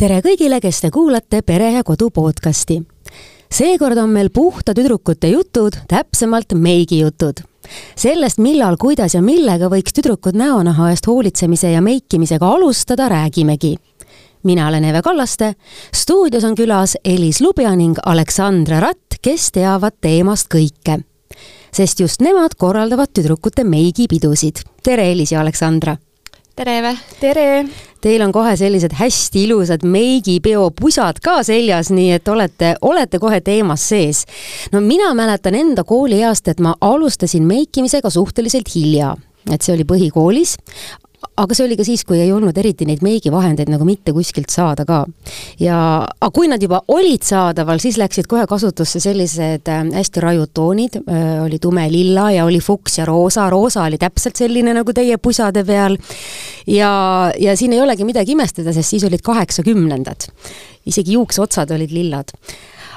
tere kõigile, kes te kuulate Pere ja Kodu podcasti. seekord on meil puhta tüdrukute jutud, täpsemalt meigi jutud. sellest, millal, kuidas ja millega võiks tüdrukud näonaha eest hoolitsemise ja meikimisega alustada, räägimegi mina olen Eve Kallaste, stuudios on külas Elis Lubja ning Aleksandra Ratt, kes teavad teemast kõike. sest just nemad korraldavad tüdrukute meigipidusid. tere, Elis ja Aleksandra! Tere, Eve! tere! Teil on kohe sellised hästi ilusad meigipeo pusad ka seljas, nii et olete, olete kohe teemas sees. no mina mäletan enda koolieast, et ma alustasin meikimisega suhteliselt hilja et see oli põhikoolis, aga see oli ka siis, kui ei olnud eriti neid meigivahendeid nagu mitte kuskilt saada ka. ja, aga kui nad juba olid saadaval, siis läksid kohe kasutusse sellised äh, hästi rajud toonid, äh, oli tume lilla ja oli fuks ja roosa, roosa oli täpselt selline nagu teie pusade peal. Ja, ja siin ei olegi midagi imestada, sest siis olid kaheksakümnendad. isegi juukseotsad olid lillad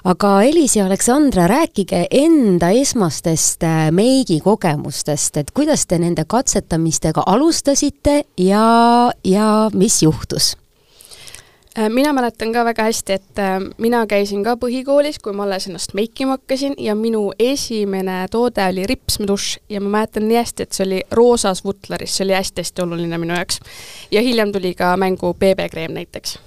aga Elis ja Aleksandra, rääkige enda esmastest äh, meigikogemustest, et kuidas te nende katsetamistega alustasite ja, ja mis juhtus? Äh, mina mäletan ka väga hästi, et äh, mina käisin ka põhikoolis, kui ma alles ennast meikima hakkasin ja minu esimene toode oli ripsmedušš ja ma mäletan nii hästi, et see oli roosas vutleris, see oli hästi-hästi oluline minu jaoks. ja hiljem tuli ka mängu beebekreem näiteks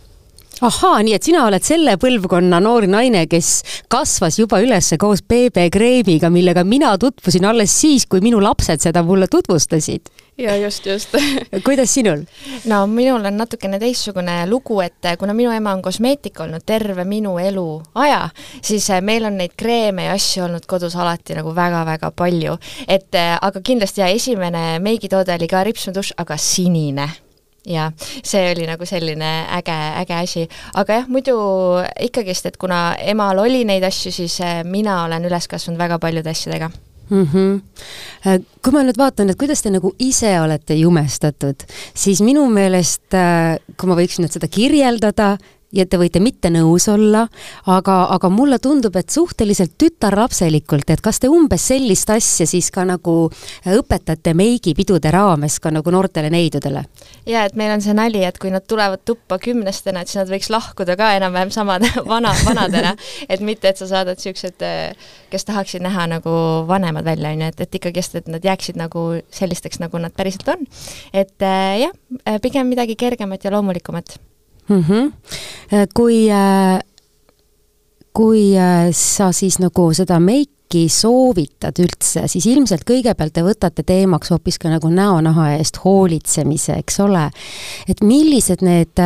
ahaa, nii et sina oled selle põlvkonna noor naine, kes kasvas juba üles koos BB kreemiga, millega mina tutvusin alles siis, kui minu lapsed seda mulle tutvustasid. Ja just, just kuidas sinul? no minul on natukene teistsugune lugu, et kuna minu ema on kosmeetik olnud terve minu eluaja, siis eh, meil on neid kreeme ja asju olnud kodus alati nagu väga-väga palju. et eh, aga kindlasti ja esimene meigitoode oli ka ripsmedušš, aga sinine ja see oli nagu selline äge, äge asi. aga jah, muidu ikkagist, et kuna emal oli neid asju, siis mina olen üles kasvanud väga paljude asjadega mm. -hmm. kui ma nüüd vaatan, et kuidas te nagu ise olete jumestatud, siis minu meelest, äh, kui ma võiksin nüüd seda kirjeldada, ja te võite mitte nõus olla, aga, aga mulle tundub, et suhteliselt tütarlapselikult, et kas te umbes sellist asja siis ka nagu õpetate meigipidude raames ka nagu noortele neidudele? jaa, et meil on see nali, et kui nad tulevad tuppa kümnestena, et siis nad võiks lahkuda ka enam-vähem samade vana, vanadena, et mitte, et sa saadad niisugused, kes tahaksid näha nagu vanemad välja, on ju, et, et ikkagist, et nad jääksid nagu sellisteks, nagu nad päriselt on. et jah, pigem midagi kergemat ja loomulikumat mm. -hmm. kui, äh, kui äh, sa siis nagu seda meiki soovitad üldse, siis ilmselt kõigepealt te võtate teemaks hoopis ka nagu näonaha eest hoolitsemise, eks ole. et millised need,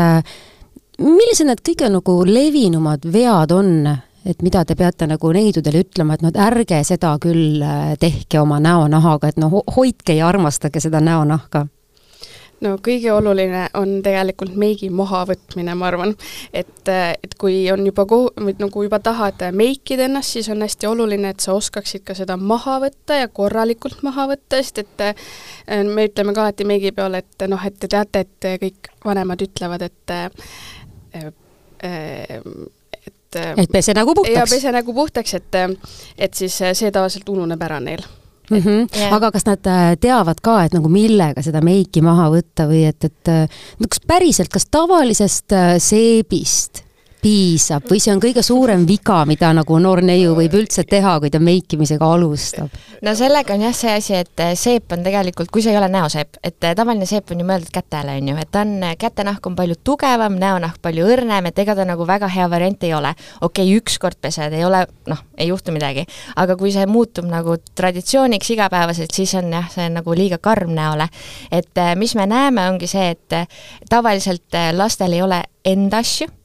millised need kõige nagu levinumad vead on, et mida te peate nagu neidudele ütlema, et et ärge seda küll tehke oma näonahaga, et noh, hoidke ja armastage seda näonahka no kõige oluline on tegelikult meigi mahavõtmine, ma arvan. et, et kui on juba ko-, nagu juba tahad meikida ennast, siis on hästi oluline, et sa oskaksid ka seda maha võtta ja korralikult maha võtta, sest et äh, me ütleme ka alati meigi peal, et noh, et te teate, et kõik vanemad ütlevad, et äh, äh, et et pese nägu puhtaks. ja pese nägu puhtaks, et, et siis see tavaliselt ununeb ära neil mm. -hmm. Yeah. aga kas nad äh, teavad ka, et nagu millega seda meiki maha võtta või et, et no kas päriselt, kas tavalisest äh, seebist piisab või see on kõige suurem viga, mida nagu noor neiu võib üldse teha, kui ta meikimisega alustab? no sellega on jah see asi, et eh, seep on tegelikult, kui see ei ole näoseep, et eh, tavaline seep on ju mõeldud kätele, on ju, et ta on, eh, kätenahk on palju tugevam, näonahk palju õrnem, et ega ta nagu väga hea variant ei ole. okei okay,, ükskord pesed, ei ole, noh, ei juhtu midagi. aga kui see muutub nagu traditsiooniks igapäevaselt, siis on jah, see on nagu liiga karm näole. et mis me näeme, ongi see, et tavaliselt lastel ei ole enda asju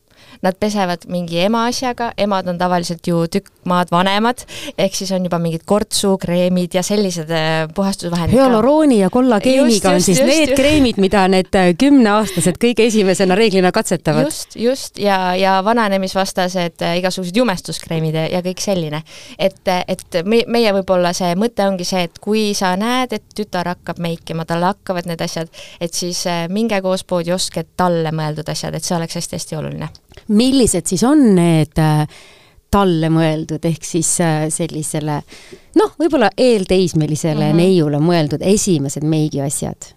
nad pesevad mingi ema asjaga, emad on tavaliselt ju tükk maad vanemad, ehk siis on juba mingid kortsukreemid ja sellised äh, puhastusvahendid. hüalorooni ja kollageeniga on siis just, need just. kreemid, mida need äh, kümneaastased kõige esimesena reeglina katsetavad. just, just ja, ja vananemisvastased äh, igasugused jumestuskreemid ja, ja kõik selline. et, et me, meie võib-olla see mõte ongi see, et kui sa näed, et tütar hakkab meikima, talle hakkavad need asjad, et siis minge koos poodi, ostke talle mõeldud asjad, et see oleks hästi-hästi oluline millised siis on need äh, talle mõeldud, ehk siis äh, sellisele noh, võib-olla eelteismelisele mm -hmm. neiule mõeldud esimesed meigiasjad?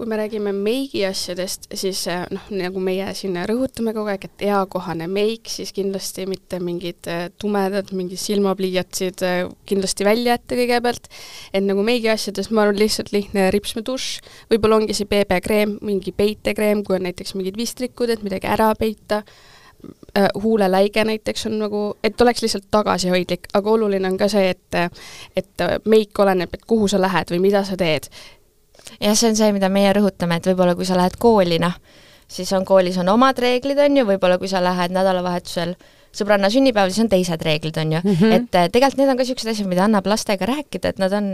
Kui me räägime meigi asjadest, siis äh, noh, nagu meie siin rõhutame kogu aeg, et eakohane meik, siis kindlasti mitte mingid äh, tumedad, mingid silmapliiatsid kindlasti välja jätta kõigepealt, et nagu meigi asjades ma arvan, lihtsalt lihtne ripsmedušš, võib-olla ongi see BB-kreem, mingi peitekreem, kui on näiteks mingid vistrikud, et midagi ära peita, huuleläige näiteks on nagu, et oleks lihtsalt tagasihoidlik, aga oluline on ka see, et et meik oleneb, et kuhu sa lähed või mida sa teed. Jah, see on see, mida meie rõhutame, et võib-olla kui sa lähed kooli, noh, siis on koolis on omad reeglid, on ju, võib-olla kui sa lähed nädalavahetusel sõbranna sünnipäeval, siis on teised reeglid, on ju mm. -hmm. et äh, tegelikult need on ka niisugused asjad, mida annab lastega rääkida, et nad on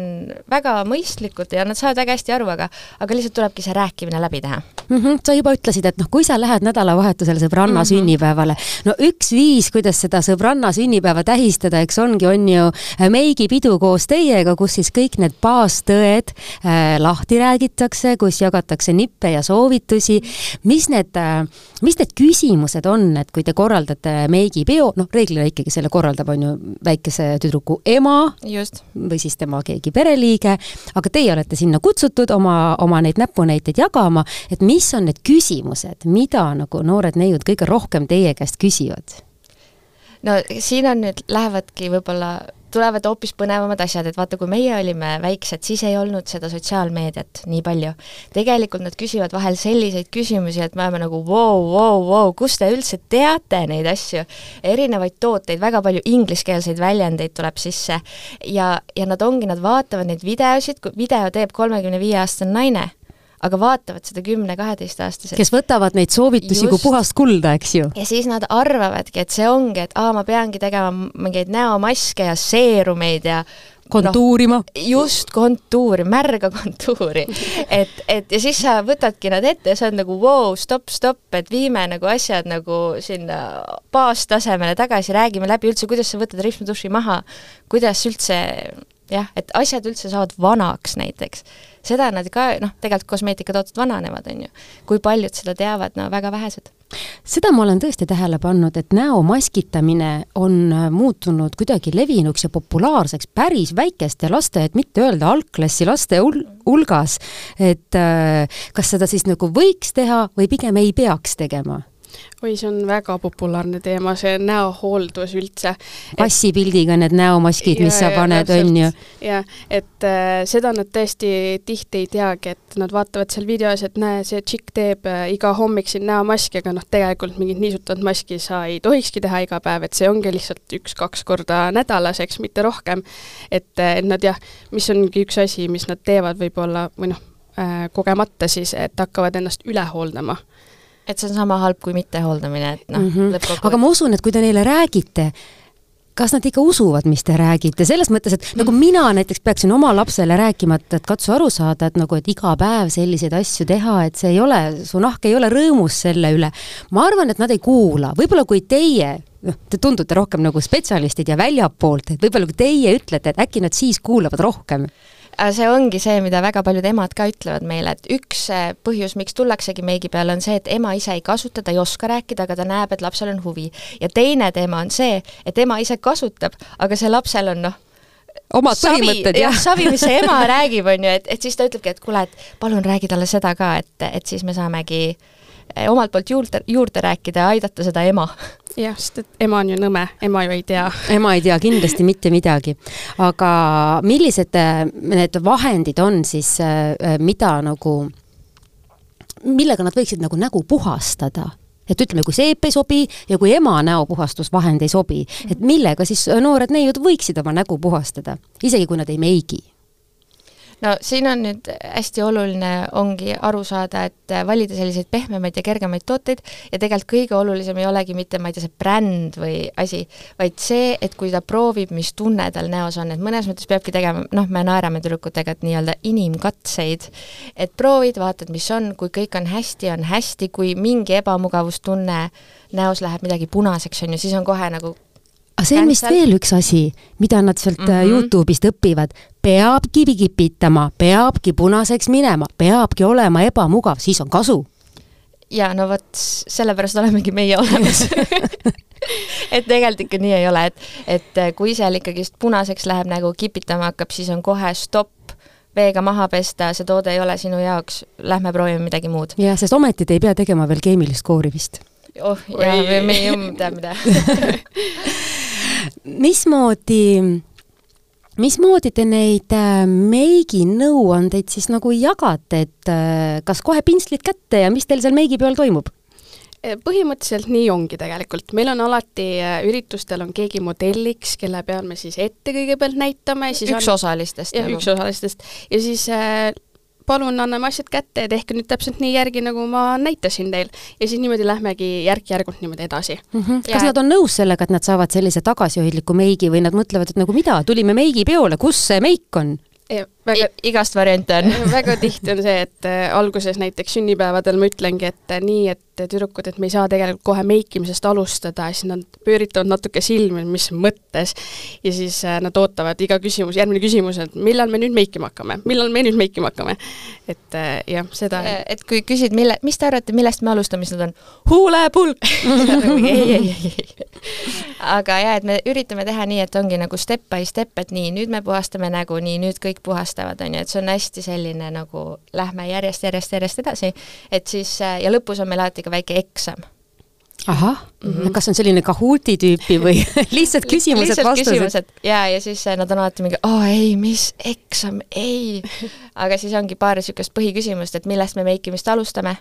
väga mõistlikud ja nad saavad väga hästi aru, aga aga lihtsalt tulebki see rääkimine läbi teha mm. -hmm. sa juba ütlesid, et noh, kui sa lähed nädalavahetusel sõbranna mm -hmm. sünnipäevale, no üks viis, kuidas seda sõbranna sünnipäeva tähistada, eks ongi, on ju äh, meigipidu koos teiega, kus siis kõik need baastõed äh, lahti räägitakse, kus jagatakse nippe ja soovitusi. mis need äh,, mis need küsimused on, et kui te korraldate meigi peo, noh, reeglina ikkagi selle korraldab, on ju, väikese tüdruku ema Just. või siis tema keegi pereliige, aga teie olete sinna kutsutud oma, oma neid näpunäiteid jagama, et mis on need küsimused, mida nagu noored neiud kõige rohkem teie käest küsivad? no siin on nüüd, lähevadki võib-olla tulevad hoopis põnevamad asjad, et vaata, kui meie olime väiksed, siis ei olnud seda sotsiaalmeediat nii palju. tegelikult nad küsivad vahel selliseid küsimusi, et me oleme nagu vau, vau, vau, kust te üldse teate neid asju. erinevaid tooteid, väga palju ingliskeelseid väljendeid tuleb sisse ja, ja nad ongi, nad vaatavad neid videosid, video teeb kolmekümne viie aastane naine aga vaatavad seda kümne-kaheteistaastased. kes võtavad neid soovitusi Just. kui puhast kulda, eks ju. ja siis nad arvavadki, et see ongi, et aa, ma peangi tegema mingeid näomaske ja seerumeid ja kontuurima no,. just, kontuuri, märga kontuuri. et, et ja siis sa võtadki nad ette ja sa oled nagu vau wow,, stopp, stopp, et viime nagu asjad nagu sinna baastasemele tagasi, räägime läbi üldse, kuidas sa võtad ripsmeduši maha, kuidas üldse jah, et asjad üldse saavad vanaks näiteks. seda nad ka, noh, tegelikult kosmeetikatooted vananevad, on ju. kui paljud seda teavad, no väga vähesed. seda ma olen tõesti tähele pannud, et näo maskitamine on äh, muutunud kuidagi levinuks ja populaarseks päris väikeste laste, et mitte öelda algklassi laste hulgas. et äh, kas seda siis nagu võiks teha või pigem ei peaks tegema? Oi, see on väga populaarne teema, see näohooldus üldse. passipildiga need näomaskid, mis sa paned, on ju. jah, et äh, seda nad tõesti tihti ei teagi, et nad vaatavad seal videos, et näe, see tšikk teeb äh, iga hommik siin näomaski, aga noh, tegelikult mingit niisutavat maski sa ei tohikski teha iga päev, et see ongi lihtsalt üks-kaks korda nädalas, eks, mitte rohkem. et, äh, et nad jah, mis ongi üks asi, mis nad teevad võib-olla või noh äh,, kogemata siis, et hakkavad ennast üle hooldama et see on sama halb kui mittehooldamine, et noh mm -hmm., lõppkokkuvõttes. aga ma usun, et kui te neile räägite, kas nad ikka usuvad, mis te räägite, selles mõttes, et nagu mina näiteks peaksin oma lapsele rääkima, et, et katsu aru saada, et nagu, et iga päev selliseid asju teha, et see ei ole, su nahk ei ole rõõmus selle üle. ma arvan, et nad ei kuula, võib-olla kui teie noh, te tundute rohkem nagu spetsialistid ja väljapoolt, et võib-olla kui teie ütlete, et äkki nad siis kuulavad rohkem see ongi see, mida väga paljud emad ka ütlevad meile, et üks äh, põhjus, miks tullaksegi meigi peale, on see, et ema ise ei kasuta, ta ei oska rääkida, aga ta näeb, et lapsel on huvi. ja teine teema on see, et ema ise kasutab, aga see lapsel on noh, omad savi, põhimõtted, jah? savi, mis see ema räägib, on ju, et, et siis ta ütlebki, et kuule, et palun räägi talle seda ka, et, et siis me saamegi eh, omalt poolt juurde, juurde rääkida ja aidata seda ema jah, sest et ema on ju nõme, ema ju ei tea. ema ei tea kindlasti mitte midagi. aga millised äh, need vahendid on siis, äh, mida nagu, millega nad võiksid nagu nägu puhastada? et ütleme, kui seep ei sobi ja kui ema näopuhastusvahend ei sobi, et millega siis noored neiud võiksid oma nägu puhastada, isegi kui nad ei meigi no siin on nüüd hästi oluline, ongi aru saada, et valida selliseid pehmemaid ja kergemaid tooteid ja tegelikult kõige olulisem ei olegi mitte, ma ei tea, see bränd või asi, vaid see, et kui ta proovib, mis tunne tal näos on, et mõnes mõttes peabki tegema, noh, me naerame tüdrukutega, et nii-öelda inimkatseid, et proovid, vaatad, mis on, kui kõik on hästi, on hästi, kui mingi ebamugavustunne näos läheb midagi punaseks, on ju, siis on kohe nagu aga see on vist veel üks asi, mida nad sealt mm -hmm. Youtube'ist õpivad. Peabki kipitama, peabki punaseks minema, peabki olema ebamugav, siis on kasu. ja no vot, sellepärast olemegi meie olemas et tegelikult ikka nii ei ole, et, et kui seal ikkagist punaseks läheb, nagu kipitama hakkab, siis on kohe stopp, veega maha pesta, see toode ei ole sinu jaoks, lähme proovime midagi muud. jah, sest ometi te ei pea tegema veel keemilist koorimist. oh, jaa, me ei teab mida mismoodi mismoodi te neid äh, meiginõuandeid siis nagu jagate, et äh, kas kohe pintslid kätte ja mis teil seal meigipeol toimub? Eh, põhimõtteliselt nii ongi tegelikult, meil on alati äh, üritustel on keegi modelliks, kelle peal me siis ette kõigepealt näitame. üks on, osalistest. jah, nagu. üks osalistest ja siis palun anname asjad kätte ja tehke nüüd täpselt nii järgi, nagu ma näitasin teil. ja siis niimoodi lähmegi järk-järgult niimoodi edasi mm. -hmm. kas ja... nad on nõus sellega, et nad saavad sellise tagasihoidliku meigi või nad mõtlevad, et nagu mida, tulime meigipeole, kus see meik on? Väga, igast variante on väga tihti on see, et äh, alguses näiteks sünnipäevadel ma ütlengi, et äh, nii, et tüdrukud, et me ei saa tegelikult kohe meikimisest alustada, siis nad pööritavad natuke silmi, mis mõttes. ja siis äh, nad ootavad iga küsimus, järgmine küsimus, et millal me nüüd meikima hakkame, millal me nüüd meikima hakkame. et jah, seda. et kui küsid, mille, mis te arvate, millest me alustame, siis nad on huulepulk ei, ei, ei. aga jah, et me üritame teha nii, et ongi nagu step by step, et nii, nüüd me puhastame nägu, nii, nüüd kõik puhastavad, on ju, et see on hästi selline nagu lähme järjest, järjest, järjest edasi, et siis ja lõpus on meil alati ka väike eksam ahah mm, -hmm. kas on selline Kahooti tüüpi või lihtsalt küsimused-vastused? ja, ja siis nad on alati mingi, aa ei, mis eksam, ei. aga siis ongi paar niisugust põhiküsimust, et millest me meikimist alustame,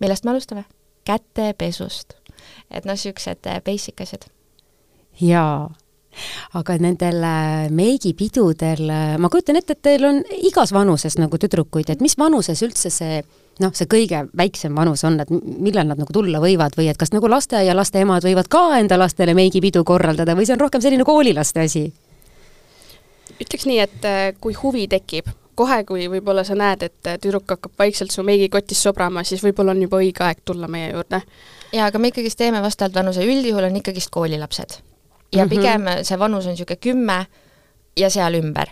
millest me alustame? kätepesust. et noh, niisugused äh, basic asjad. jaa aga nendel äh, meigipidudel, äh, ma kujutan ette, et teil on igas vanuses nagu tüdrukuid, et mis vanuses üldse see noh, see kõige väiksem vanus on, et millal nad nagu tulla võivad või et kas nagu lasteaialaste emad võivad ka enda lastele meigipidu korraldada või see on rohkem selline koolilaste asi? ütleks nii, et äh, kui huvi tekib, kohe, kui võib-olla sa näed, et tüdruk hakkab vaikselt su meigikotis sobrama, siis võib-olla on juba õige aeg tulla meie juurde. jaa, aga me ikkagist teeme vastavalt vanuse, üldjuhul on ikkagist koolilapsed ja mm -hmm. pigem see vanus on niisugune kümme ja seal ümber.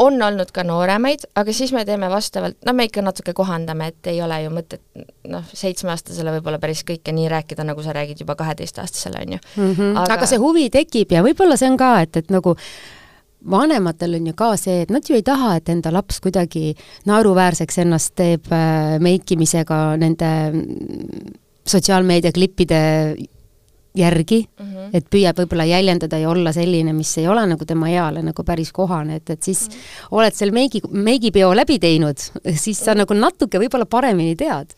on olnud ka nooremaid, aga siis me teeme vastavalt, no me ikka natuke kohandame, et ei ole ju mõtet noh, seitsmeaastasele võib-olla päris kõike nii rääkida, nagu sa räägid juba kaheteistaastasele, on ju mm. -hmm. Aga... aga see huvi tekib ja võib-olla see on ka, et, et nagu vanematel on ju ka see, et nad ju ei taha, et enda laps kuidagi naeruväärseks ennast teeb äh, meikimisega nende sotsiaalmeedia klippide järgi mm, -hmm. et püüab võib-olla jäljendada ja olla selline, mis ei ole nagu tema eale nagu päris kohane, et, et siis mm -hmm. oled seal meigi, meigipeo läbi teinud, siis sa nagu natuke võib-olla paremini tead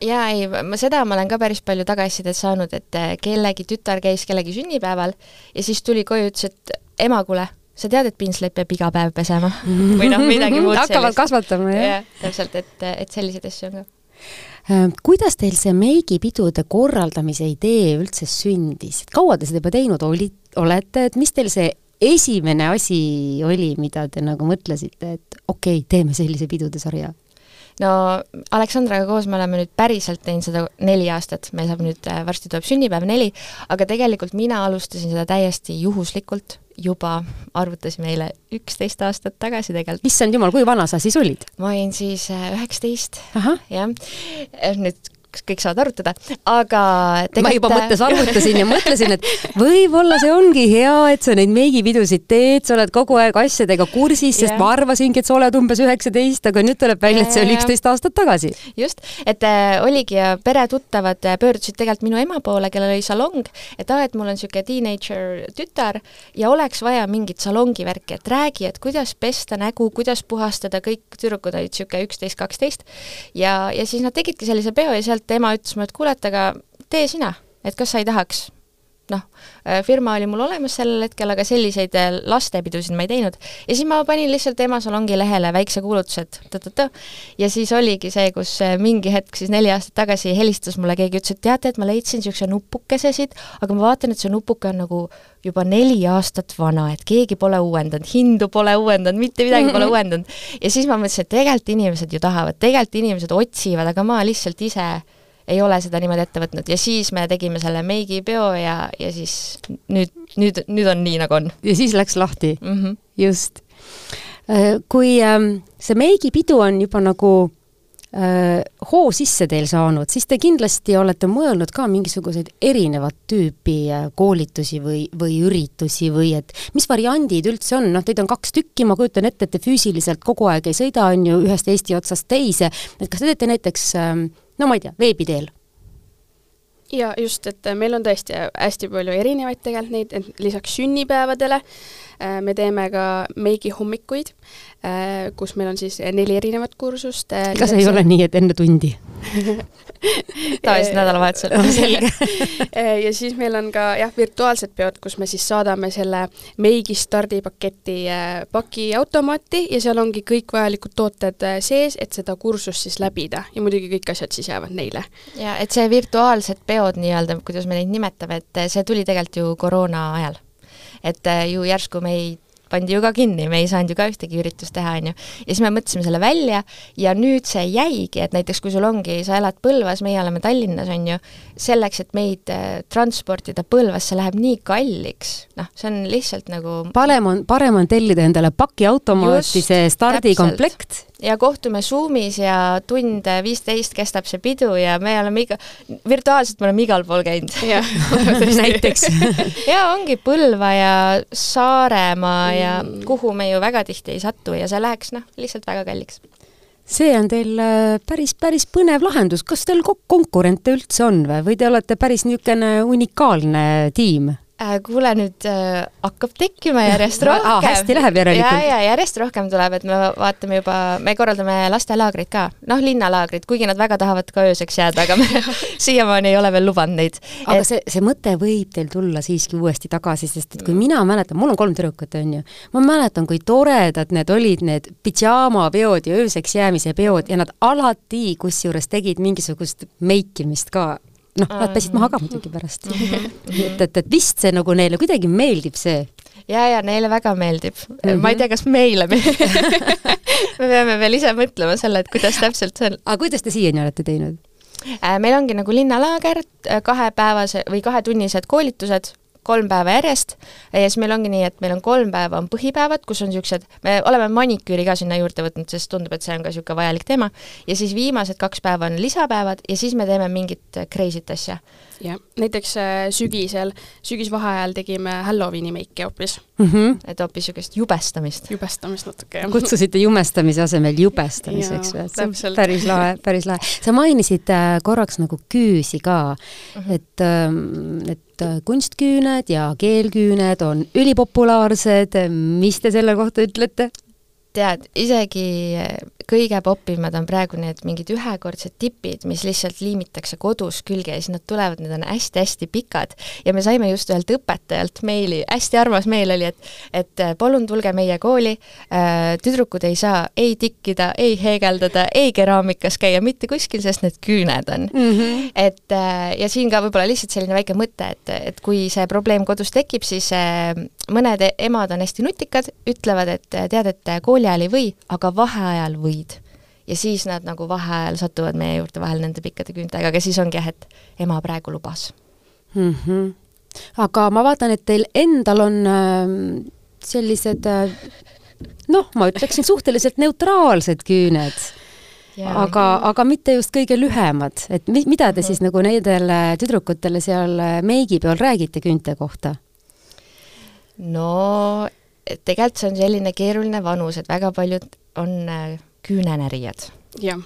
jaa, ei, ma seda ma olen ka päris palju tagasisidet saanud, et eh, kellegi tütar käis kellegi sünnipäeval ja siis tuli koju, ütles, et ema, kuule, sa tead, et pinsleid peab iga päev pesema või noh, midagi muud sellist. hakkavad kasvatama, jah ja,? täpselt, et, et selliseid asju on ka Äh, kuidas teil see meigipidude korraldamise idee üldse sündis, et kaua te seda juba teinud olid, olete, et mis teil see esimene asi oli, mida te nagu mõtlesite, et okei okay,, teeme sellise pidude sarja? no Aleksandraga koos me oleme nüüd päriselt teinud seda neli aastat, meil saab nüüd, äh, varsti tuleb sünnipäev neli, aga tegelikult mina alustasin seda täiesti juhuslikult, juba arvutasime eile üksteist aastat tagasi tegelikult. issand jumal, kui vana sa siis olid? ma olin siis äh, üheksateist, jah. nüüd kas kõik saavad arvutada, aga tegelikult... ma juba mõttes arvutasin ja mõtlesin, et võib-olla see ongi hea, et sa neid meigipidusid teed, sa oled kogu aeg asjadega kursis, sest yeah. ma arvasingi, et sa oled umbes üheksateist, aga nüüd tuleb välja, et see oli üksteist aastat tagasi. just, et äh, oligi ja peretuttavad äh, pöördusid tegelikult minu ema poole, kellel oli salong, et aa, et mul on niisugune teenager tütar ja oleks vaja mingit salongi värki, et räägi, et kuidas pesta nägu, kuidas puhastada, kõik tüdrukud olid niisugune üksteist, kaksteist ja, ja siis nad tegidki sellise peo ja sealt et ema ütles mulle, et kuule, et aga tee sina, et kas sa ei tahaks noh, äh, firma oli mul olemas sellel hetkel, aga selliseid äh, lastepidusid ma ei teinud. ja siis ma panin lihtsalt ema salongi lehele väikse kuulutuse, et ta-ta-ta, ja siis oligi see, kus äh, mingi hetk siis neli aastat tagasi helistas mulle keegi, ütles, et teate, et ma leidsin niisuguse nupukese siit, aga ma vaatan, et see nupuke on nagu juba neli aastat vana, et keegi pole uuendanud, hindu pole uuendanud, mitte midagi pole uuendanud. ja siis ma mõtlesin, et tegelikult inimesed ju tahavad, tegelikult inimesed otsivad, aga ma lihtsalt ise ei ole seda niimoodi ette võtnud ja siis me tegime selle meigipeo ja, ja siis nüüd, nüüd, nüüd on nii, nagu on. ja siis läks lahti mm? -hmm. just. Äh, kui ähm, see meigipidu on juba nagu äh, hoo sisse teil saanud, siis te kindlasti olete mõelnud ka mingisuguseid erinevat tüüpi äh, koolitusi või, või üritusi või et mis variandid üldse on, noh, teid on kaks tükki, ma kujutan ette, et te füüsiliselt kogu aeg ei sõida, on ju, ühest Eesti otsast teise, et kas te teete näiteks ähm, no ma ei tea, veebi teel. Ja just, et meil on tõesti hästi palju erinevaid tegelikult neid, et lisaks sünnipäevadele me teeme ka meigi hommikuid, äh, kus meil on siis neli erinevat kursust. Äh, kas ei ole nii, et enne tundi tavaliselt nädalavahetusel no,. selge ja siis meil on ka jah, virtuaalsed peod, kus me siis saadame selle meigi stardipaketi pakiautomaati ja seal ongi kõik vajalikud tooted sees, et seda kursust siis läbida ja muidugi kõik asjad siis jäävad neile. ja et see virtuaalsed peod peod nii-öelda, kuidas me neid nimetame, et see tuli tegelikult ju koroona ajal. Et äh, ju järsku meid pandi ju ka kinni, me ei saanud ju ka ühtegi üritust teha, on ju. ja siis me mõtlesime selle välja ja nüüd see jäigi, et näiteks kui sul ongi, sa elad Põlvas, meie oleme Tallinnas, on ju, selleks, et meid äh, transportida Põlvasse läheb nii kalliks, noh, see on lihtsalt nagu parem on, parem on tellida endale pakiautomaati see stardikomplekt. ja kohtume Zoomis ja tund viisteist kestab see pidu ja me oleme iga, virtuaalselt me oleme igal pool käinud. näiteks. Ja ongi Põlva ja Saaremaa ja mm. kuhu me ju väga tihti ei satu ja see läheks noh, lihtsalt väga kalliks see on teil äh, päris, päris põnev lahendus, kas teil konkurente üldse on või, või te olete päris niisugune unikaalne tiim? Äh, kuule, nüüd äh, hakkab tekkima järjest rohkem ah,. hästi läheb järelikult. ja, ja järjest rohkem tuleb, et me vaatame juba, me korraldame lastelaagreid ka, noh, linnalaagrid, kuigi nad väga tahavad ka ööseks jääda, aga me siiamaani ei ole veel lubanud neid. aga et... see, see mõte võib teil tulla siiski uuesti tagasi, sest et kui mina mäletan, mul on kolm tüdrukut, on ju, ma mäletan, kui toredad need olid, need pidžaamapeod ja ööseks jäämise peod ja nad alati kusjuures tegid mingisugust meikimist ka noh, nad pesid maha ka muidugi pärast mm. -hmm. et, et, et vist see nagu neile kuidagi meeldib, see. ja, ja neile väga meeldib mm. -hmm. ma ei tea, kas meile meeldib me peame veel ise mõtlema selle, et kuidas täpselt see on. aga kuidas te siiani olete teinud? Äh, meil ongi nagu linnalaager, kahepäevase või kahetunnised koolitused kolm päeva järjest. Ja siis meil ongi nii, et meil on kolm päeva on põhipäevad, kus on niisugused, me oleme maniküüri ka sinna juurde võtnud, sest tundub, et see on ka niisugune vajalik teema, ja siis viimased kaks päeva on lisapäevad ja siis me teeme mingit crazy't asja jah, näiteks äh, sügisel, sügisvaheajal tegime Halloweeni meiki hoopis mm. -hmm. et hoopis niisugust jubestamist. jubestamist natuke, jah. kutsusite jumestamise asemel jubestamiseks või? on päris lahe, päris lahe. sa mainisid äh, korraks nagu küüsi ka mm, -hmm. et, ähm, et äh, kunstküüned ja keelküüned on ülipopulaarsed, mis te selle kohta ütlete? tead, isegi kõige popimad on praegu need mingid ühekordsed tipid, mis lihtsalt liimitakse kodus külge ja siis nad tulevad, need on hästi-hästi pikad. ja me saime just ühelt õpetajalt meili, hästi armas meil oli, et et äh, palun tulge meie kooli, äh, tüdrukud ei saa ei tikkida, ei heegeldada, ei keraamikas käia mitte kuskil, sest need küüned on mm. -hmm. et äh, ja siin ka võib-olla lihtsalt selline väike mõte, et, et kui see probleem kodus tekib, siis mõned emad on hästi nutikad, ütlevad, et tead, et kooli ajal ei või, aga vaheajal või võid. Ja siis nad nagu vaheajal satuvad meie juurde vahel nende pikkade küüntega, aga siis ongi jah, et ema praegu lubas mm. -hmm. aga ma vaatan, et teil endal on äh, sellised äh, noh, ma ütleksin suhteliselt neutraalsed küüned Ja. aga, aga mitte just kõige lühemad, et mi-, mida te mm -hmm. siis nagu nendele tüdrukutele seal äh, meigipeol räägite küünte kohta? no tegelikult see on selline keeruline vanus, et väga paljud on äh, küünenärijad. jah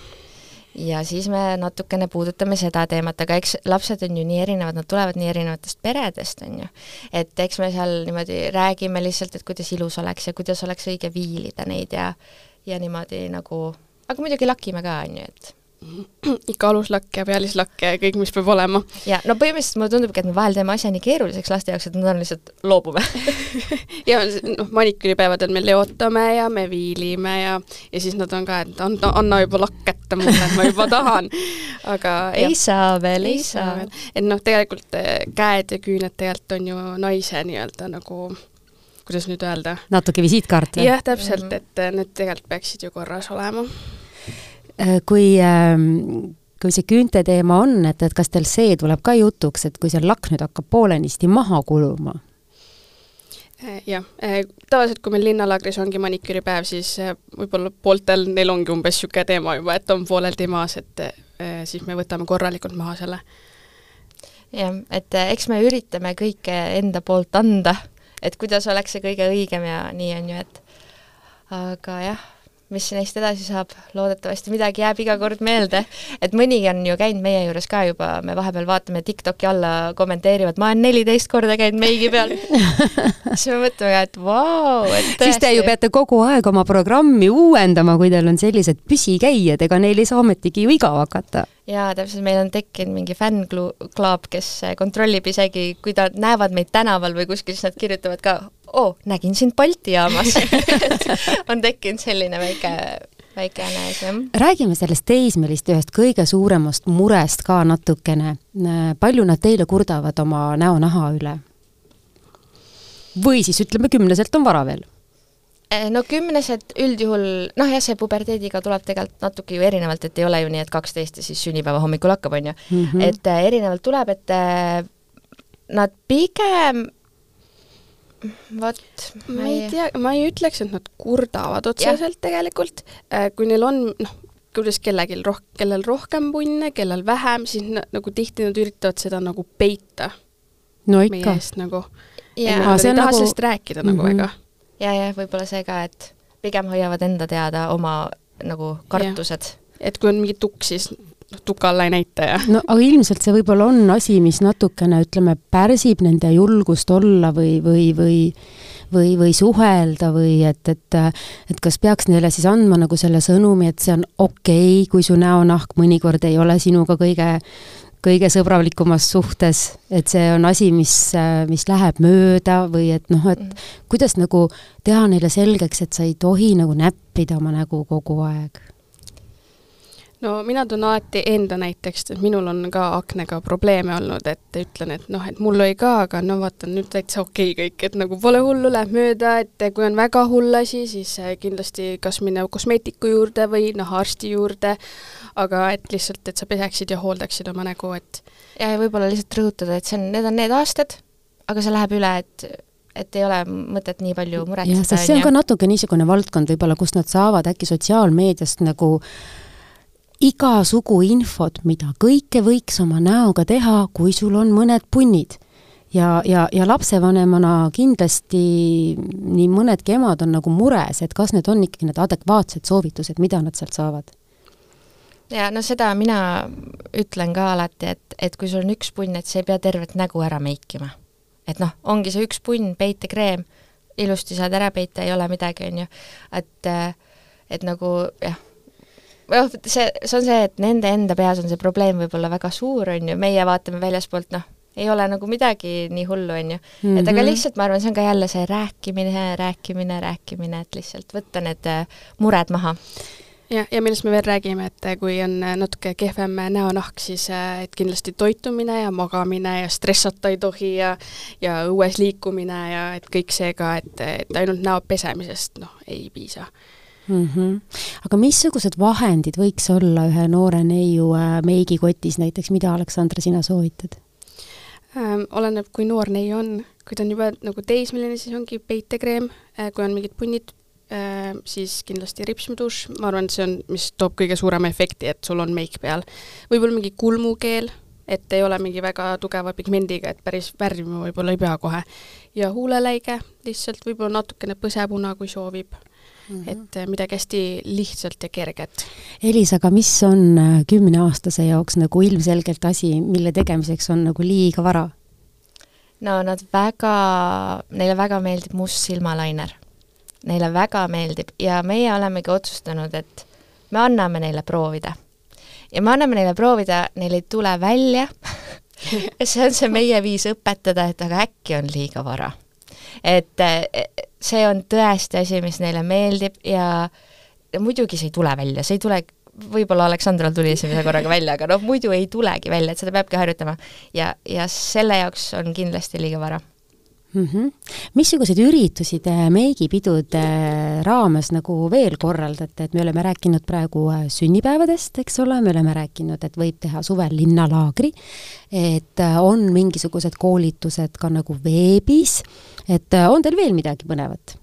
ja siis me natukene puudutame seda teemat, aga eks lapsed on ju nii erinevad, nad tulevad nii erinevatest peredest, on ju. et eks me seal niimoodi räägime lihtsalt, et kuidas ilus oleks ja kuidas oleks õige viilida neid ja ja niimoodi nagu, aga muidugi lakime ka, on ju, et ikka aluslakk ja pealislakk ja kõik, mis peab olema. ja no põhimõtteliselt mulle tundubki, et me vahel teeme asja nii keeruliseks laste jaoks, et nad on lihtsalt, loobume ja noh, maniküüripäevadel me leotame ja me viilime ja, ja siis nad on ka, et anna, anna juba lakk kätte mulle, et ma juba tahan. aga ei jah, saa veel, ei saa. et noh, tegelikult eh, käed ja küüned tegelikult on ju naise nii-öelda nagu kuidas nüüd öelda? natuke visiitkaart või? jah, täpselt, mhm. et eh, need tegelikult peaksid ju korras olema kui ähm, kui see küünte teema on, et, et kas teil see tuleb ka jutuks, et kui see lakk nüüd hakkab poolenisti maha kuluma? Eh, jah, eh, tavaliselt kui meil linnalaagris ongi maniküüripäev, siis võib-olla pooltel neil ongi umbes niisugune teema juba, et on pooleldi maas, et siis me võtame korralikult maha selle. jah, et eks me üritame kõike enda poolt anda, et kuidas oleks see kõige õigem ja nii on ju, et aga jah mis neist edasi saab, loodetavasti midagi jääb iga kord meelde. et mõni on ju käinud meie juures ka juba, me vahepeal vaatame TikToki alla, kommenteerivad, ma olen neliteist korda käinud meigi peal siis me mõtleme et vau, et tõesti. siis te ju peate kogu aeg oma programmi uuendama, kui teil on sellised püsikäijad, ega neil ei saa ometigi ju igav hakata jaa, täpselt, meil on tekkinud mingi fänn-klaab, kes kontrollib isegi, kui ta, näevad meid tänaval või kuskil, siis nad kirjutavad ka, oo, nägin sind Balti jaamas on tekkinud selline väike, väikene asi, jah. räägime sellest teismeliste ühest kõige suuremast murest ka natukene. palju nad teile kurdavad oma näonaha üle? või siis ütleme, kümneselt on vara veel Eh, no kümnesed üldjuhul, noh jah, see puberteediga tuleb tegelikult natuke ju erinevalt, et ei ole ju nii, et kaksteist ja siis sünnipäeva hommikul hakkab, on ju mm. -hmm. et äh, erinevalt tuleb, et äh, nad pigem vot ma ei tea, ma ei ütleks, et nad kurdavad otseselt ja. tegelikult, kui neil on noh, kuidas kellelgi roh-, kellel rohkem punne, kellel vähem, siis na, nagu tihti nad üritavad seda nagu peita no ikka. meie eest nagu. Nad ei taha nagu... sellest rääkida mm -hmm. nagu väga ja, jah, võib-olla see ka, et pigem hoiavad enda teada oma nagu kartused. et kui on mingi tukk, siis noh, tuka alla ei näita ja. no aga ilmselt see võib-olla on asi, mis natukene ütleme, pärsib nende julgust olla või, või, või või, või suhelda või et, et et kas peaks neile siis andma nagu selle sõnumi, et see on okei okay,, kui su näonahk mõnikord ei ole sinuga kõige kõige sõbralikumas suhtes, et see on asi, mis, mis läheb mööda või et noh, et mm. kuidas nagu teha neile selgeks, et sa ei tohi nagu näppida oma nägu kogu aeg? No mina toon alati enda näiteks, et minul on ka aknega probleeme olnud, et ütlen, et noh, et mul oli ka, aga no vaata, nüüd täitsa okei okay kõik, et nagu pole hullu, läheb mööda, et kui on väga hull asi, siis kindlasti kas minna kosmeetiku juurde või noh, arsti juurde, aga et lihtsalt, et sa peseksid ja hooldaksid oma nägu, et ja, ja võib-olla lihtsalt rõhutada, et see on, need on need aastad, aga see läheb üle, et et ei ole mõtet nii palju muretseda. see on ka natuke niisugune valdkond võib-olla, kus nad saavad äkki sotsiaalmeediast nagu igasugu infot, mida kõike võiks oma näoga teha, kui sul on mõned punnid ja, ja, ja lapsevanemana kindlasti nii mõnedki emad on nagu mures, et kas need on ikkagi need adekvaatsed soovitused, mida nad sealt saavad ja no seda mina ütlen ka alati, et, et kui sul on üks punn, et sa ei pea tervet nägu ära meikima. et noh, ongi see üks punn, peitekreem, ilusti saad ära peita, ei ole midagi, on ju. et, et nagu jah, noh, see, see on see, et nende enda peas on see probleem võib-olla väga suur, on ju, meie vaatame väljaspoolt, noh, ei ole nagu midagi nii hullu, on ju. et aga mhm. lihtsalt ma arvan, see on ka jälle see rääkimine, rääkimine, rääkimine, et lihtsalt võtta need mured maha jah, ja millest me veel räägime, et kui on natuke kehvem näonahk, siis et kindlasti toitumine ja magamine ja stressata ei tohi ja ja õues liikumine ja et kõik see ka, et, et ainult näo pesemisest noh, ei piisa mm. -hmm. aga missugused vahendid võiks olla ühe noore neiu äh, meigikotis näiteks, mida, Aleksandra, sina soovitad ähm,? oleneb, kui noor neiu on, kui ta on juba nagu teismeline, siis ongi peitekreem, äh, kui on mingid punnid Äh, siis kindlasti ripsmedušš, ma arvan, et see on, mis toob kõige suurema efekti, et sul on meik peal. võib-olla mingi kulmukeel, et ei ole mingi väga tugeva pigmendiga, et päris värvima võib-olla ei pea kohe. ja huuleläige lihtsalt võib-olla natukene põsepuna, kui soovib mm. -hmm. et äh, midagi hästi lihtsalt ja kerget. Elis, aga mis on äh, kümneaastase jaoks nagu ilmselgelt asi, mille tegemiseks on nagu liiga vara? no nad väga, neile väga meeldib must silmalainer neile väga meeldib ja meie olemegi otsustanud, et me anname neile proovida. ja me anname neile proovida, neil ei tule välja ja see on see meie viis õpetada, et aga äkki on liiga vara. Et e, see on tõesti asi, mis neile meeldib ja, ja muidugi see ei tule välja, see ei tule võib-olla Aleksandral tuli esimese korraga välja, aga noh, muidu ei tulegi välja, et seda peabki harjutama. ja, ja selle jaoks on kindlasti liiga vara mm. -hmm. missuguseid üritusi te meigipidude raames nagu veel korraldate, et me oleme rääkinud praegu äh, sünnipäevadest, eks ole, me oleme rääkinud, et võib teha suvel linnalaagri, et äh, on mingisugused koolitused ka nagu veebis, et äh, on teil veel midagi põnevat?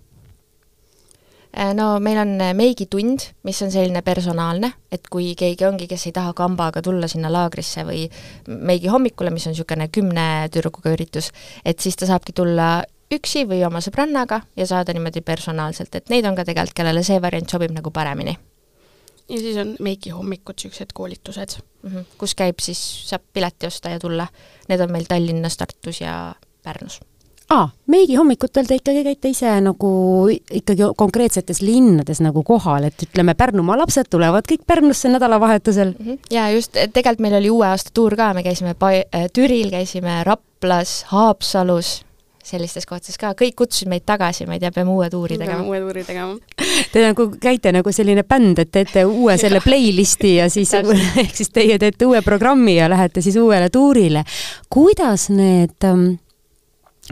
No meil on meigitund, mis on selline personaalne, et kui keegi ongi, kes ei taha kambaga tulla sinna laagrisse või meigi hommikule, mis on niisugune kümne tüdrukuga üritus, et siis ta saabki tulla üksi või oma sõbrannaga ja saada niimoodi personaalselt, et neid on ka tegelikult, kellele see variant sobib nagu paremini. ja siis on meigihommikud, niisugused koolitused mm, -hmm. kus käib siis, saab pileti osta ja tulla. Need on meil Tallinnas, Tartus ja Pärnus aa, meigihomikutel te ikkagi käite ise nagu ikkagi konkreetsetes linnades nagu kohal, et ütleme, Pärnumaa lapsed tulevad kõik Pärnusse nädalavahetusel mm. -hmm. ja just, tegelikult meil oli uue aasta tuur ka, me käisime pa-, äh, Türil, käisime Raplas, Haapsalus, sellistes kohtades ka, kõik kutsusid meid tagasi, ma ei tea, peame uue tuuri tegema. uue tuuri tegema. Te nagu käite nagu selline bänd, et teete uue selle playlisti ja siis ehk siis teie teete uue programmi ja lähete siis uuele tuurile. kuidas need ähm,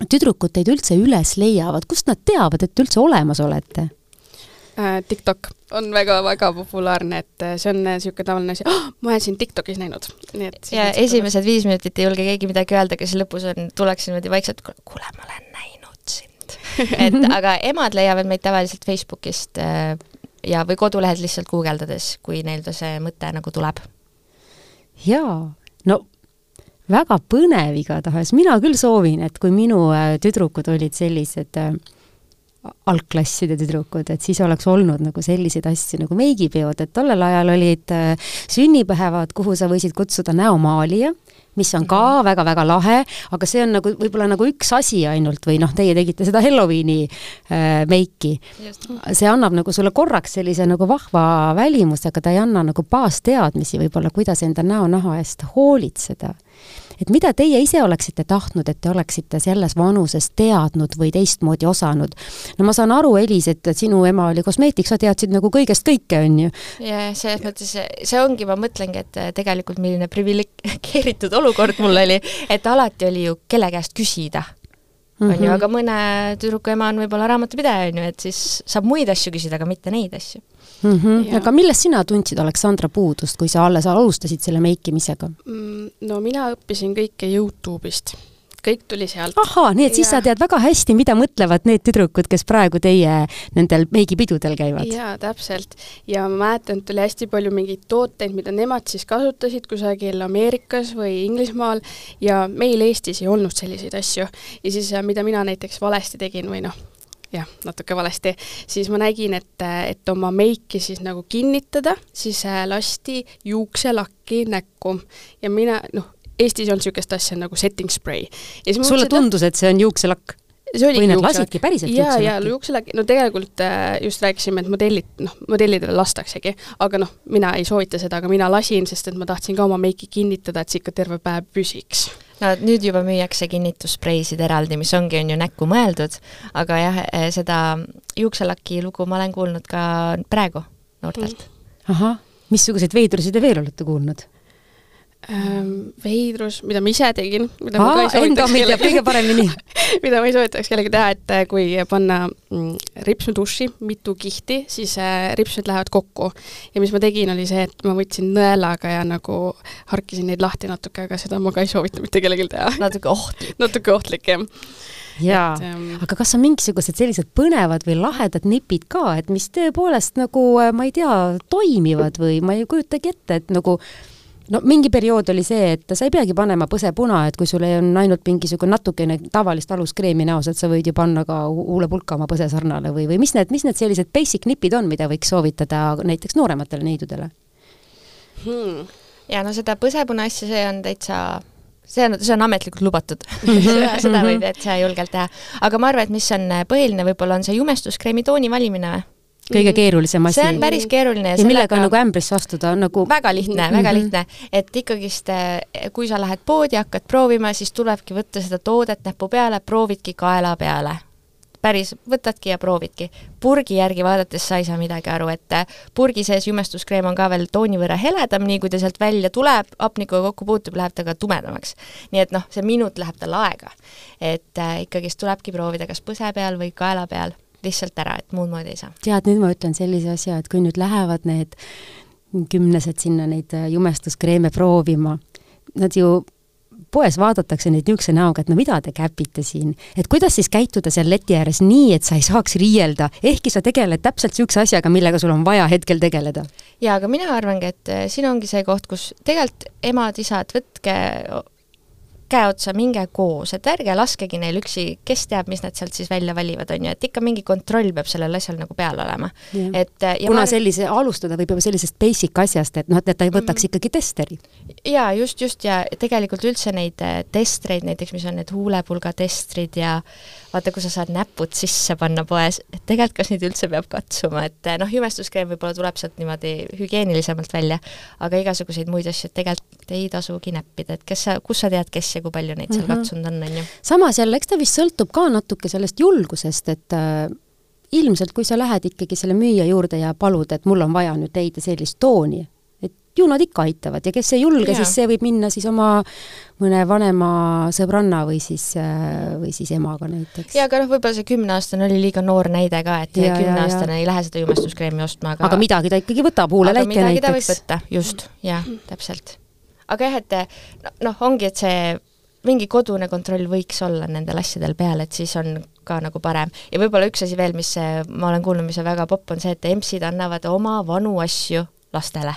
tüdrukud teid üldse üles leiavad, kust nad teavad, et te üldse olemas olete? Äh, TikTok on väga-väga populaarne, et äh, see on niisugune äh, tavaline asi oh,, ma olen sind TikTokis näinud. nii et ja esimesed viis minutit ei julge keegi midagi öelda, aga siis lõpus on, tullakse niimoodi vaikselt, kuule, ma olen näinud sind. et aga emad leiavad meid tavaliselt Facebookist ja, või kodulehelt lihtsalt guugeldades, kui neil see mõte nagu tuleb. jaa, no väga põnev igatahes, mina küll soovin, et kui minu äh, tüdrukud olid sellised äh, algklasside tüdrukud, et siis oleks olnud nagu selliseid asju nagu meigipeod, et tollel ajal olid äh, sünnipäevad, kuhu sa võisid kutsuda näomaalija, mis on ka väga-väga mhm. lahe, aga see on nagu võib-olla nagu üks asi ainult või noh, teie tegite seda Halloweeni äh, meiki. see annab nagu sulle korraks sellise nagu vahva välimuse, aga ta ei anna nagu baasteadmisi võib-olla, kuidas enda näonaha eest hoolitseda et mida teie ise oleksite tahtnud, et te oleksite selles vanuses teadnud või teistmoodi osanud? no ma saan aru, Elis, et sinu ema oli kosmeetik, sa teadsid nagu kõigest kõike, on ju. ja selles mõttes see ongi, ma mõtlengi, et tegelikult milline priviligeeritud olukord mul oli, et alati oli ju kelle käest küsida on mm -hmm. ju, mhm. aga mõne tüdruku ema on võib-olla raamatupidaja, on ju, et siis saab muid asju küsida, aga mitte neid asju mm. -hmm. aga millest sina tundsid, Aleksandra, puudust, kui sa alles alustasid selle meikimisega mm,? no mina õppisin kõike Youtube'ist kõik tuli sealt. ahaa, nii et siis ja. sa tead väga hästi, mida mõtlevad need tüdrukud, kes praegu teie nendel meigipidudel käivad. jaa, täpselt. ja ma mäletan, et oli hästi palju mingeid tooteid, mida nemad siis kasutasid kusagil Ameerikas või Inglismaal ja meil Eestis ei olnud selliseid asju. ja siis, mida mina näiteks valesti tegin või noh, jah, natuke valesti, siis ma nägin, et, et oma meiki siis nagu kinnitada, siis äh, lasti juukselakki näkku. Ja mina, noh, Eestis on niisugust asja nagu setting spray. sulle tundus, et see on juukselakk? või nad lasidki päriselt ja, ja juukselakki, no tegelikult äh, just rääkisime, et modellid, noh, modellidele lastaksegi, aga noh, mina ei soovita seda, aga mina lasin, sest et ma tahtsin ka oma meiki kinnitada, et see ikka terve päev püsiks no nüüd juba müüakse kinnitusspreisid eraldi, mis ongi, on ju näkku mõeldud, aga jah, eh, seda juukselaki lugu ma olen kuulnud ka praegu noortelt. ahah, missuguseid veidrusi te veel olete kuulnud? Ähm, veidrus, mida ma ise tegin, mida Aa, ma ka ei soovitaks kellelegi kõige paremini mida ma ei soovitaks kellelegi teha, et äh, kui panna mm, ripsmeduši mitu kihti, siis äh, ripsmed lähevad kokku. ja mis ma tegin, oli see, et ma võtsin nõelaga ja nagu harkisin neid lahti natuke, aga seda ma ka ei soovita mitte kellelgi teha. natuke ohtlik. natuke ohtlik, jah jaa, ähm, aga kas on mingisugused sellised põnevad või lahedad nipid ka, et mis tõepoolest nagu äh, ma ei tea, toimivad või ma ei kujutagi ette, et nagu no mingi periood oli see, et sa ei peagi panema põsepuna, et kui sul on ainult mingisugune natukene tavalist aluskreemi näos, et sa võid ju panna ka huulepulka oma põsesarnale või, või mis need, mis need sellised basic nipid on, mida võiks soovitada näiteks noorematele neidudele hmm.? ja no seda põsepuna asja, see on täitsa see on, see on ametlikult lubatud seda, seda võib täitsa julgelt teha. aga ma arvan, et mis on põhiline, võib-olla on see jumestuskreemi tooni valimine või? Kõige keerulisem asi. see on päris keeruline. ja millega on nagu ämbrisse astuda, on nagu väga lihtne mm, -hmm. väga lihtne, et ikkagist, eh, kui sa lähed poodi, hakkad proovima, siis tulebki võtta seda toodet näpu peale, proovidki kaela peale päris, võtadki ja proovidki. purgi järgi vaadates sa ei saa midagi aru, et äh, purgi sees jumestuskreem on ka veel tooni võrra heledam, nii kui ta sealt välja tuleb, hapnikuga kokku puutub, läheb ta ka tumedamaks. nii et noh, see minut läheb tal aega. et äh, ikkagist tulebki proovida kas põse peal või kaela peal lihtsalt ära, et muud moodi ei saa. tead, nüüd ma ütlen sellise asja, et kui nüüd lähevad need kümnesed sinna neid äh, jumestuskreeme proovima, nad ju poes vaadatakse neid niisuguse näoga, et no mida te käpite siin, et kuidas siis käituda seal leti ääres nii, et sa ei saaks riielda, ehkki sa tegeled täpselt niisuguse asjaga, millega sul on vaja hetkel tegeleda? jaa, aga mina arvangi, et äh, siin ongi see koht, kus tegelikult emad-isad, võtke käe otsa, minge koos, et ärge laskegi neil üksi, kes teab, mis nad sealt siis välja valivad, on ju, et ikka mingi kontroll peab sellel asjal nagu peal olema. et kuna ma... sellise, alustada võib juba sellisest basic asjast, et noh, et ta ei võtaks mm. ikkagi testeri. jaa, just, just, ja tegelikult üldse neid äh, testreid, näiteks mis on need huulepulga testrid ja vaata, kui sa saad näpud sisse panna poes, et tegelikult kas neid üldse peab katsuma, et äh, noh, jumestuskreem võib-olla tuleb sealt niimoodi hügieenilisemalt välja, aga igasuguseid muid asju tegelikult ei tasugi näppida, et kes sa, kus sa tead, kes ja kui palju neid seal mm -hmm. katsunud on, on ju. samas jälle, eks ta vist sõltub ka natuke sellest julgusest, et äh, ilmselt kui sa lähed ikkagi selle müüja juurde ja palud, et mul on vaja nüüd leida sellist tooni, et ju nad ikka aitavad ja kes ei julge, siis see võib minna siis oma mõne vanema sõbranna või siis, äh, või siis emaga näiteks. jaa, aga noh, võib-olla see kümneaastane oli liiga noor näide ka, et kümneaastane ei lähe seda jumestuskreemi ostma, aga aga midagi ta ikkagi võtab, huuleläike näiteks. midagi ta võib võtta, just, jah, täpselt. Aga jah, et noh, ongi, et see mingi kodune kontroll võiks olla nendel asjadel peal, et siis on ka nagu parem. ja võib-olla üks asi veel, mis ma olen kuulnud, mis on väga popp, on see, et EMS-id annavad oma vanu asju lastele.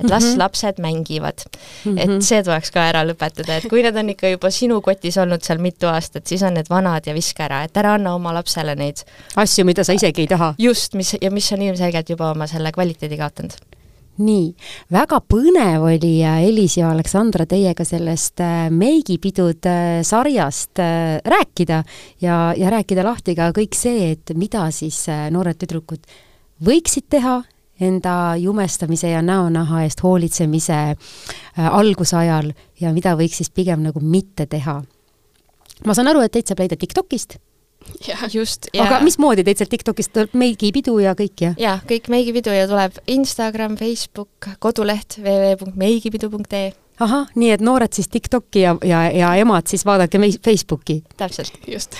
et las mm -hmm. lapsed mängivad mm. -hmm. et see tuleks ka ära lõpetada, et kui need on ikka juba sinu kotis olnud seal mitu aastat, siis on need vanad ja viska ära, et ära anna oma lapsele neid asju, mida sa isegi ei taha. just, mis, ja mis on ilmselgelt juba oma selle kvaliteedi kaotanud nii, väga põnev oli Elis ja Aleksandra teiega sellest äh, meigipidude äh, sarjast äh, rääkida ja, ja rääkida lahti ka kõik see, et mida siis noored tüdrukud võiksid teha enda jumestamise ja näonaha eest hoolitsemise algusajal ja mida võiks siis pigem nagu mitte teha. ma saan aru, et teid saab leida TikTokist jah, just. aga mismoodi teid sealt TikTokist tuleb meigipidu ja kõik, jah? jah, kõik meigipidu ja tuleb Instagram, Facebook, koduleht www.meigipidu.ee ahah, nii et noored siis TikToki ja, ja, ja emad siis vaadake mei-, Facebooki. täpselt, just.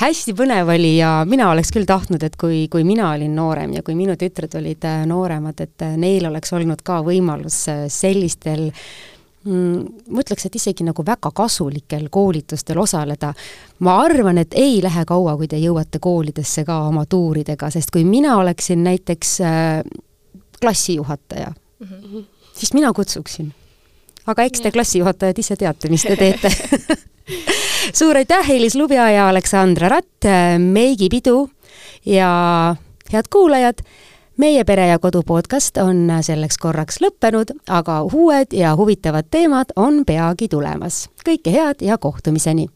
hästi põnev oli ja mina oleks küll tahtnud, et kui, kui mina olin noorem ja kui minu tütred olid äh, nooremad, et äh, neil oleks olnud ka võimalus äh, sellistel äh, ma ütleks, et isegi nagu väga kasulikel koolitustel osaleda. ma arvan, et ei lähe kaua, kui te jõuate koolidesse ka oma tuuridega, sest kui mina oleksin näiteks äh, klassijuhataja mm, -hmm. siis mina kutsuksin. aga eks te klassijuhatajad ise teate, mis te teete suur aitäh, Elis Lubja ja Aleksandra Ratt, meigipidu ja head kuulajad meie Pere ja Kodu podcast on selleks korraks lõppenud, aga uued ja huvitavad teemad on peagi tulemas. kõike head ja kohtumiseni!